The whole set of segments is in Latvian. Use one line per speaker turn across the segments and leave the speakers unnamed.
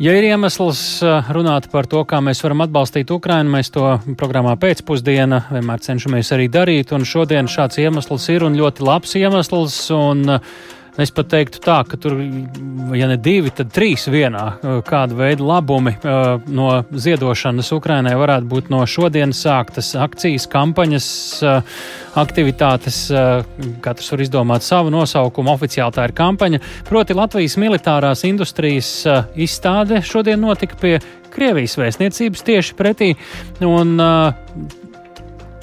Ja ir iemesls runāt par to, kā mēs varam atbalstīt Ukrainu, mēs to programmā pēcpusdienā vienmēr cenšamies arī darīt. Un šodien šāds iemesls ir un ļoti labs iemesls. Un, uh, Es pat teiktu tā, ka tur, ja ne divi, tad trīs vienā kāda veida labumi no ziedošanas Ukrainai varētu būt no šodienas sāktas akcijas, kampaņas, aktivitātes. Katrs var izdomāt savu nosaukumu. Oficiāli tā ir kampaņa. Proti Latvijas militārās industrijas izstāde šodien notika pie Krievijas vēstniecības tieši pretī. Un,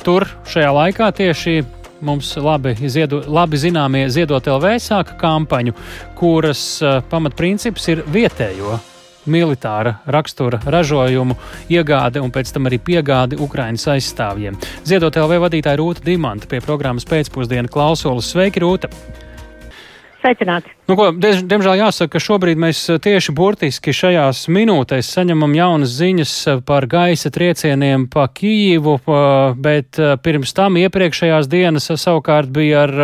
Tur šajā laikā tieši mums labi, ziedu, labi zināmie Ziedot LV sāka kampaņu, kuras uh, pamatprincips ir vietējo militāra rakstura ražojumu iegāde un pēc tam arī piegāde Ukraiņas aizstāvjiem. Ziedot LV vadītāja Rūta Dimanta pie programmas pēcpusdienu klausulas. Sveiki, Rūta!
Sveicināti!
Nu, ko, diemžēl jāsaka, ka šobrīd mēs eh, tieši burtiski šajās minūtēs saņemam jaunas ziņas eh, par gaisa triecieniem pa Kīvu, bet eh, pirms tam iepriekšējās dienas savukārt bija ar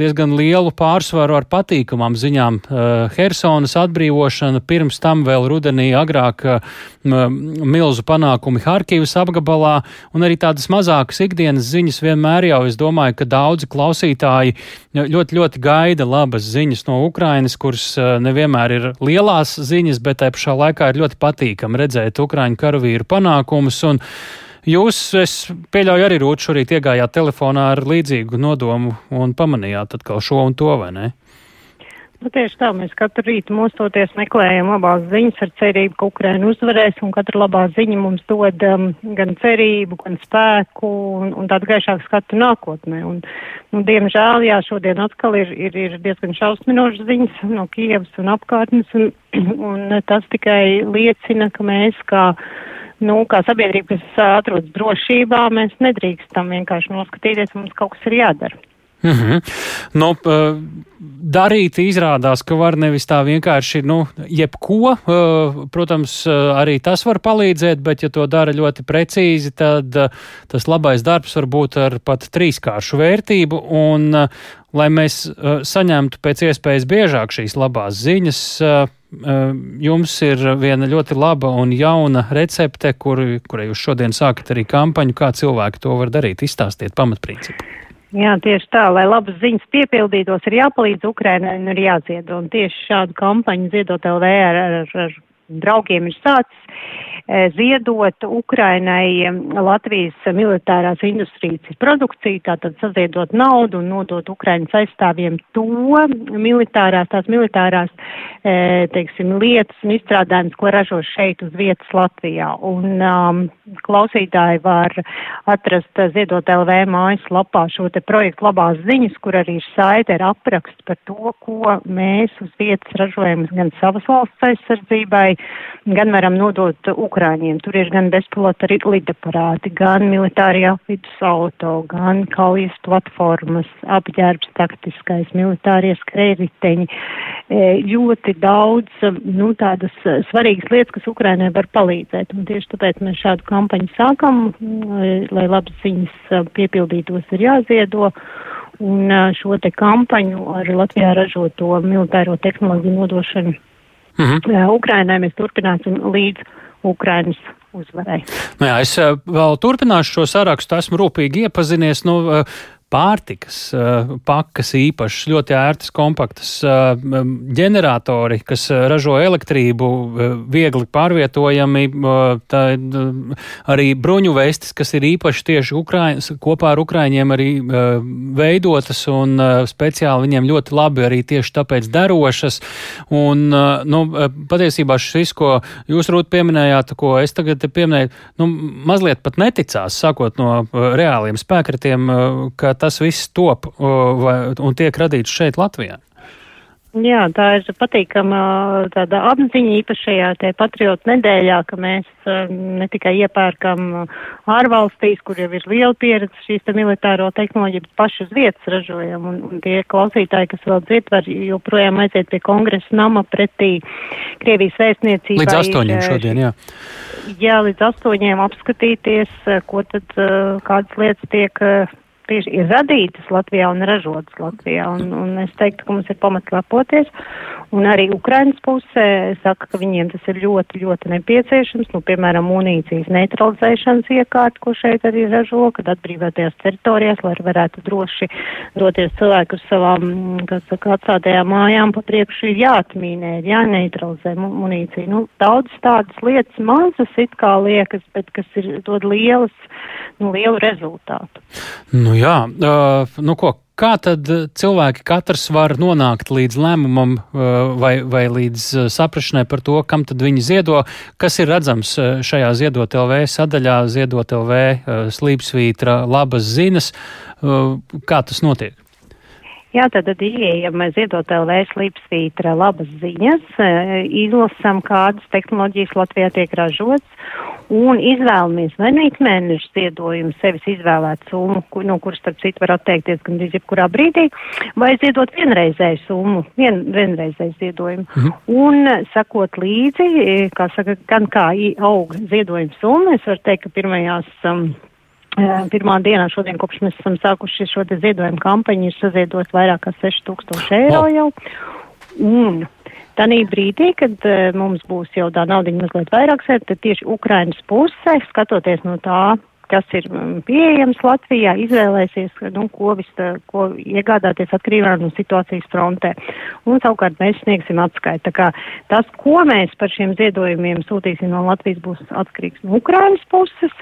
diezgan lielu pārsvaru ar patīkamām ziņām. Hersonas atbrīvošana, pirms tam vēl rudenī agrāk milzu panākumi Harkivas apgabalā un arī tādas mazākas ikdienas ziņas vienmēr jau es domāju, ka daudzi klausītāji ļoti, ļoti gaida labas ziņas no Ukrainas, kuras eh, nevienmēr ir lielās ziņas, bet tai pašā laikā ir ļoti patīkami redzēt Ukraiņu karavīru panākumus. Jūs, es pieļauju, arī rūt šorīt iegājāt telefonā ar līdzīgu nodomu un pamanījāt atkal šo un to, vai ne?
Nu, tieši tā, mēs katru rītu mostoties meklējam labās ziņas ar cerību, ka Ukraina uzvarēs, un katra labā ziņa mums dod um, gan cerību, gan spēku un, un tādu gaišāku skatu nākotnē. Un, nu, diemžēl, jā, šodien atkal ir, ir, ir diezgan šausminošas ziņas no Kievas un apkārtnes, un, un tas tikai liecina, ka mēs kā nu, kā sabiedrība, kas atrodas drošībā, mēs nedrīkstam vienkārši noskatīties, mums kaut kas ir jādara.
Mm -hmm. nu, darīt izrādās, ka var nevis tā vienkārši, nu, jebko, protams, arī tas var palīdzēt, bet ja to dara ļoti precīzi, tad tas labais darbs var būt ar pat trīskāršu vērtību, un lai mēs saņemtu pēc iespējas biežāk šīs labās ziņas, jums ir viena ļoti laba un jauna recepte, kur, kurai jūs šodien sākat arī kampaņu, kā cilvēki to var darīt. Izstāstiet pamatprincipu.
Jā, tieši tā, lai labas ziņas piepildītos, ir jāpalīdz Ukrainai un ir jāziedo. Un tieši šādu kampaņu ziedot LV ar, ar, ar draugiem ir sācis. E, ziedot Ukrainai Latvijas militārās industrijas produkciju, tātad saziedot naudu un nodot Ukrainas aizstāvjiem to militārās, tās militārās, e, teiksim, lietas un izstrādājumus, ko ražo šeit uz vietas Latvijā. Un um, klausītāji var atrast ziedot LV mājas lapā šo te projektu labās ziņas, kur arī ir saite ar aprakstu par to, ko mēs uz vietas ražojam gan savas valsts aizsardzībai, gan varam nodot Ukrainas Ukrāņiem. Tur ir gan bezpilota lidaparāti, gan militārie apvidus auto, gan kaujas platformas, apģērbs taktiskais, militārie skrējriteņi. E, ļoti daudz nu, tādas svarīgas lietas, kas Ukrainai var palīdzēt. Un tieši tāpēc mēs šādu kampaņu sākam, lai labas ziņas piepildītos ir jāziedo. Un šo te kampaņu ar Latvijā ražoto militāro tehnoloģiju nodošanu Mm -hmm. Ukrainai mēs turpināsim līdz Ukrainas uzvarai.
Nu jā, es eh, vēl turpināšu šo sarakstu, esmu rūpīgi iepazinies. Nu, eh, pārtikas eh, pakas īpašas, ļoti ērtas, kompaktas ģeneratori, kas ražo elektrību, viegli pārvietojami, tā, arī bruņu vestes, kas ir īpaši tieši Ukraiņas, kopā ar Ukraiņiem arī veidotas un speciāli viņiem ļoti labi arī tieši tāpēc darošas. Un, nu, patiesībā šis, ko jūs, Rūt, pieminējāt, ko es tagad pieminēju, nu, mazliet pat neticās, sākot no reāliem spēkratiem, ka tas viss top un tiek radīts šeit Latvijā?
Jā, tā ir patīkama tāda apziņa īpašajā te patriotu nedēļā, ka mēs ne tikai iepērkam ārvalstīs, kur jau ir liela pieredze šīs te militāro tehnoloģiju, bet paši uz vietas ražojam. Un, un tie klausītāji, kas vēl dzird, var joprojām aiziet pie kongresa nama pretī Krievijas vēstniecībai.
Līdz astoņiem šodien, jā.
Jā, līdz astoņiem apskatīties, ko tad, kādas lietas tiek tieši ir radītas Latvijā un ražotas Latvijā. Un, un es teiktu, ka mums ir pamats lepoties. Un arī Ukrainas pusē saka, ka viņiem tas ir ļoti, ļoti nepieciešams. Nu, piemēram, munīcijas neutralizēšanas iekārta, ko šeit arī ražo, kad atbrīvotajās teritorijās, lai varētu droši doties cilvēku uz savām, kas saka, atstātajām mājām pa priekšu ir jāatmīnē, ir jāneutralizē munīcija. Nu, daudz tādas lietas mazas it kā liekas, bet kas ir dod lielas, nu, lielu rezultātu.
Nu jā, uh, nu ko, Kā tad cilvēki katrs var nonākt līdz lēmumam vai, vai līdz saprašanai par to, kam tad viņi ziedo, kas ir redzams šajā ziedot LV sadaļā, ziedot LV slīpsvītra labas ziņas, kā tas notiek?
Jā, tad ieejam ziedot LV slīpsvītra labas ziņas, izlasam, kādas tehnoloģijas Latvijā tiek ražotas un izvēlamies vai nu ikmēneša ziedojumu, sevis izvēlēt summu, kur, no kuras, starp citu, var atteikties gan jebkurā brīdī, vai ziedot vienreizēju summu, vien, vienreizēju ziedojumu. Mhm. Un sakot līdzi, kā saka, gan kā aug ziedojuma summa, es varu teikt, ka pirmajās. Um, Pirmā dienā, šodien, kopš mēs esam sākuši šo ziedojumu kampaņu, ir saziedot vairāk kā 6000 eiro jau. Un Tanī brīdī, kad uh, mums būs jau tā naudiņa mazliet vairāk sēt, tad tieši Ukrainas puse, skatoties no tā, kas ir pieejams Latvijā, izvēlēsies, nu, ko, vis, ko iegādāties atkarībā no situācijas frontē. Un savukārt mēs sniegsim atskaiti. Tā kā tas, ko mēs par šiem ziedojumiem sūtīsim no Latvijas, būs atkarīgs no Ukrainas puses.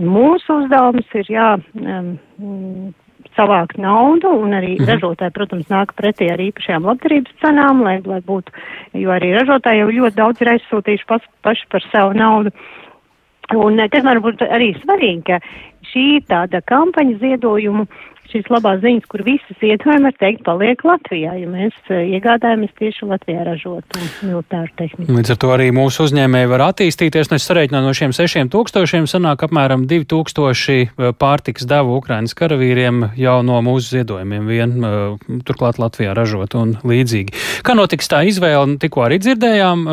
Mūsu uzdevums ir jā. Um, savākt naudu, un arī mhm. ražotāji, protams, nāk pretī ar īpašajām labdarības cenām, lai, lai būtu, jo arī ražotāji jau ļoti daudz ir aizsūtījuši pas, paši par savu naudu. Un kas man būtu arī svarīgi, ka šī tāda kampaņa ziedojumu šīs labās ziņas, kur visas ietvaram, var teikt, paliek Latvijā, ja mēs eh, iegādājamies tieši Latvijā ražotu militāru tehniku.
Līdz ar to arī mūsu uzņēmēji var attīstīties. Nu, es sareiķināju no šiem sešiem tūkstošiem, sanāk apmēram divi tūkstoši eh, pārtiks devu Ukrainas karavīriem jau no mūsu ziedojumiem vien, eh, turklāt Latvijā ražot un līdzīgi. Kā notiks tā izvēle, tikko arī dzirdējām,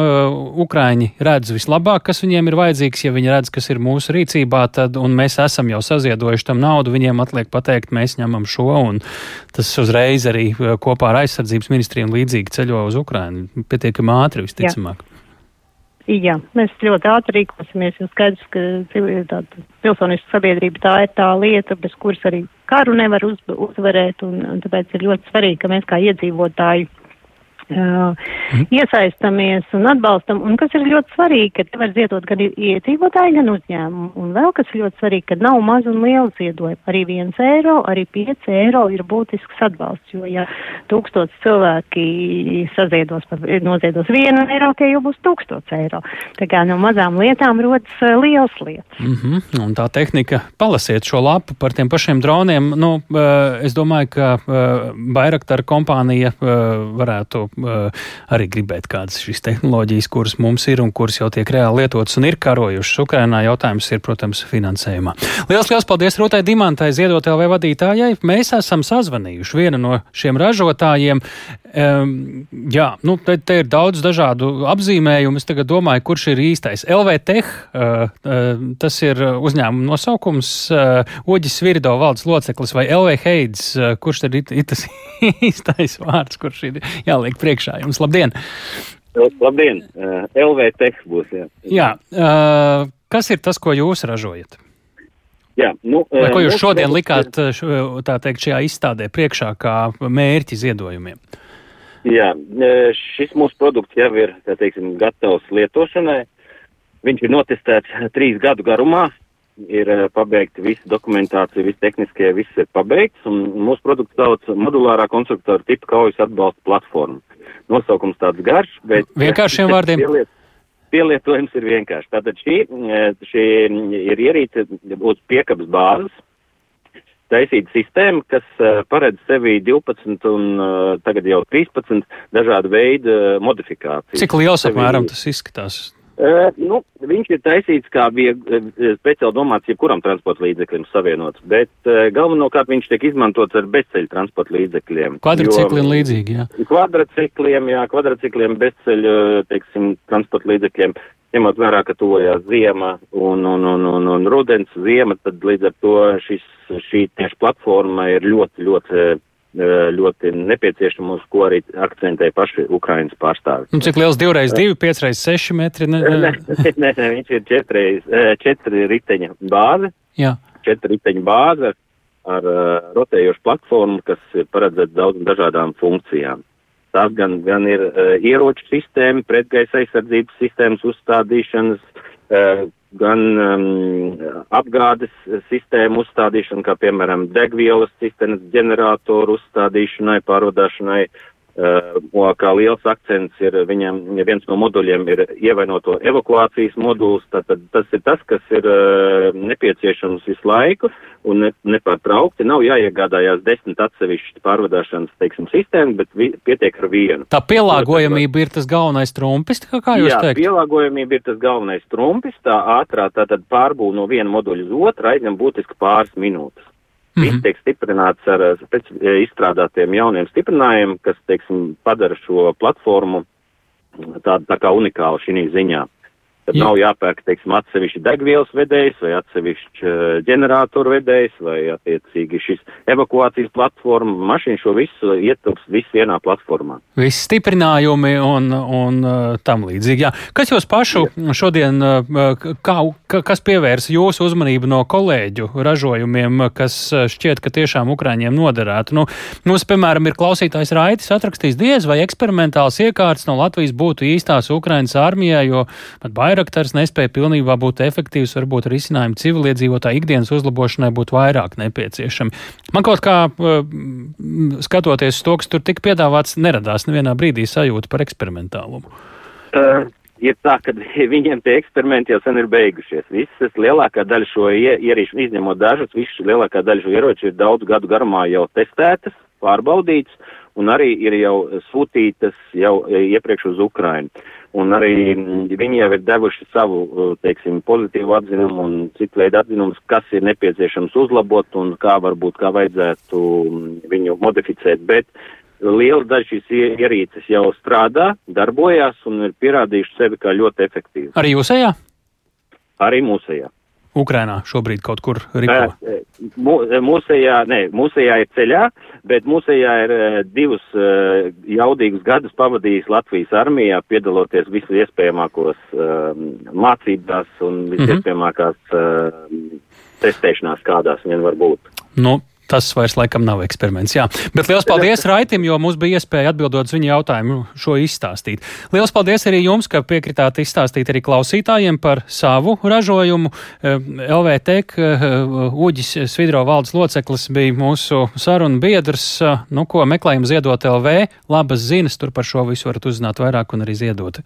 Ukraiņi redz vislabāk, kas viņiem ir vajadzīgs, ja viņi redz, kas ir mūsu rīcībā, tad, un mēs esam jau saziedojuši tam naudu, viņiem atliek pateikt, mēs ņemam šo, un tas uzreiz arī eh, kopā ar aizsardzības ministriem līdzīgi ceļo uz Ukrainu. Pietiekami ātri, visticamāk. Jā.
Jā, mēs ļoti ātri rīkosimies, jo skaidrs, ka pilsoniska sabiedrība tā ir tā lieta, bez kuras arī karu nevar uz, uzvarēt, un, un tāpēc ir ļoti svarīgi, ka mēs kā iedzīvotāji uh, mm. iesaistamies un atbalstam. Un kas ir ļoti svarīgi, ka te var ziedot gan iedzīvotāji, gan uzņēmumu. Un vēl kas ir ļoti svarīgi, ka nav maz un liela ziedojuma. Arī viens eiro, arī pieci eiro ir būtisks atbalsts, jo ja tūkstots cilvēki saziedos, noziedos vienu eiro, tie jau būs tūkstots eiro. Tā kā no mazām lietām rodas uh, liels lietas.
-hmm. Un tā tehnika, palasiet šo lapu par tiem pašiem droniem. Nu, uh, es domāju, ka uh, Bairaktar kompānija varētu arī gribēt kādas šīs tehnoloģijas, kuras mums ir un kuras jau tiek reāli lietotas un ir karojušas Ukrainā. Jautājums ir, protams, finansējumā. Lielas, liels paldies Rūtai Dimantai, Ziedot LV vadītājai. Mēs esam sazvanījuši vienu no šiem ražotājiem. Um, jā, nu, te, te ir daudz dažādu apzīmējumu. Es tagad domāju, kurš ir īstais. LVTech, uh, uh, tas ir uzņēmuma nosaukums, uh, Oģis Virdo valdes loceklis vai LV Heids, uh, kurš tad ir, ir tas īstais vārds, kurš ir jāliek priekšā jums. Labdien!
Labdien! Uh, LV Tech būs. Jā.
jā uh, kas ir tas, ko jūs ražojat?
Jā, nu,
Vai ko jūs šodien likāt tā teikt, šajā izstādē priekšā kā mērķi ziedojumiem?
Jā, šis mūsu produkts jau ir, teiksim, gatavs lietošanai. Viņš ir notestēts trīs gadu garumā, ir pabeigta visa dokumentācija, viss tehniskie, viss ir pabeigts, un mūsu produkts sauc modulārā konstruktora tipa kaujas atbalsta platforma nosaukums tāds garš, bet.
Vienkāršiem vārdiem.
Pieliet, pielietojums ir vienkārši. Tātad šī, šī ir ierīce uz piekabas bāzes. Taisīta sistēma, kas uh, paredz sevī 12 un uh, tagad jau 13 dažādu veidu modifikācijas.
Cik liels apmēram tas izskatās?
Uh, nu, viņš ir taisīts kā bija speciāli domāts jebkuram transporta līdzeklim savienots, bet uh, galvenokārt viņš tiek izmantots ar bezceļu transporta līdzekļiem.
Kvadricikliem līdzīgi, jā.
Kvadricikliem, jā, kvadricikliem, bezceļu, teiksim, transporta līdzekļiem. Ņemot vērā, ka tuvojās ziema un, un, un, un, un rudens ziema, tad līdz ar to šis, šī tieši platforma ir ļoti, ļoti ļoti nepieciešama, uz ko arī akcentē paši Ukrainas pārstāvi.
Un cik liels divreiz divi, piecreiz seši metri?
Ne, ne, ne, ne viņš ir četreiz, četri riteņa bāze.
Jā.
Četri riteņa bāze ar uh, rotējošu platformu, kas ir paredzēta daudzām dažādām funkcijām. Tās gan, gan ir uh, ieroču sistēma, pretgaisa aizsardzības sistēmas uzstādīšanas, uh, gan um, apgādes sistēmu uzstādīšanu, kā piemēram degvielas cisternas ģeneratoru uzstādīšanai, pārvadāšanai, uh, Uh, kā liels akcents ir viņam, ja viens no moduļiem ir ievainoto evakuācijas moduls, tad, tad tas ir tas, kas ir uh, nepieciešams visu laiku un ne, nepārtraukti. Nav jāiegādājās desmit atsevišķi pārvadāšanas, teiksim, sistēmu, bet vi, pietiek ar vienu.
Tā pielāgojamība ir tas galvenais trumpis, kā, kā jūs
Jā,
teikt?
pielāgojamība ir tas galvenais trumpis, tā ātrā tātad pārbūv no viena moduļa uz otru aizņem būtiski pāris minūtes. Mm -hmm. Viss tiek stiprināts ar izstrādātiem jauniem stiprinājumiem, kas, teiksim, padara šo platformu tādu tā kā unikālu šī ziņā. Tad Jā. nav jāpērk, teiksim, atsevišķi degvielas vedējs vai atsevišķi uh, ģeneratoru vedējs vai attiecīgi šis evakuācijas platforma. Mašīna šo visu ietilps visu vienā platformā.
Visi stiprinājumi un, un uh, tam līdzīgi. Jā. Kas jūs pašu Jā. šodien, uh, kā, kas pievērs jūsu uzmanību no kolēģu ražojumiem, kas šķiet, ka tiešām Ukraiņiem noderētu? Nu, mums, piemēram, ir klausītājs Raitis atrakstījis diez vai eksperimentāls iekārts no Latvijas būtu īstās Ukrainas armijai, jo pat baigi Bairaktars nespēja pilnībā būt efektīvs, varbūt risinājumi civiliedzīvotāju ikdienas uzlabošanai būtu vairāk nepieciešami. Man kaut kā skatoties uz to, kas tur tika piedāvāts, neradās nevienā brīdī sajūta par eksperimentālumu.
Uh. Ir tā, ka viņiem tie eksperimenti jau sen ir beigušies. Visas lielākā daļa šo ierīču, izņemot dažus, visas lielākā daļa šo ieroču ir daudz gadu garumā jau testētas, pārbaudītas, un arī ir jau sūtītas jau iepriekš uz Ukrainu un arī viņi jau ir devuši savu, uh, teiksim, pozitīvu atzinumu un citu veidu atzinumus, kas ir nepieciešams uzlabot un kā varbūt, kā vajadzētu um, viņu modificēt, bet liela daļa šīs ierīces jau strādā, darbojās un ir pierādījuši sevi kā ļoti efektīvi.
Arī jūsējā?
Arī mūsējā.
Ukrainā šobrīd kaut kur ripo?
Mūsējā, nē, mūsējā ir ceļā, bet mūsējā ir divus jaudīgus gadus pavadījis Latvijas armijā, piedaloties visu iespējamākos mācībās un visiespējamākās mm -hmm. testēšanās, kādās vien var būt.
Nu, tas vairs laikam nav eksperiments. Jā. Bet liels paldies Raitim, jo mums bija iespēja atbildot uz viņa jautājumu šo izstāstīt. Liels paldies arī jums, ka piekritāt izstāstīt arī klausītājiem par savu ražojumu. Eh, LVT eh, Uģis Svidro valdes loceklis bija mūsu sarunu biedrs. Eh, nu, ko meklējam ziedot LV, labas zinas, tur par šo visu varat uzzināt vairāk un arī ziedot.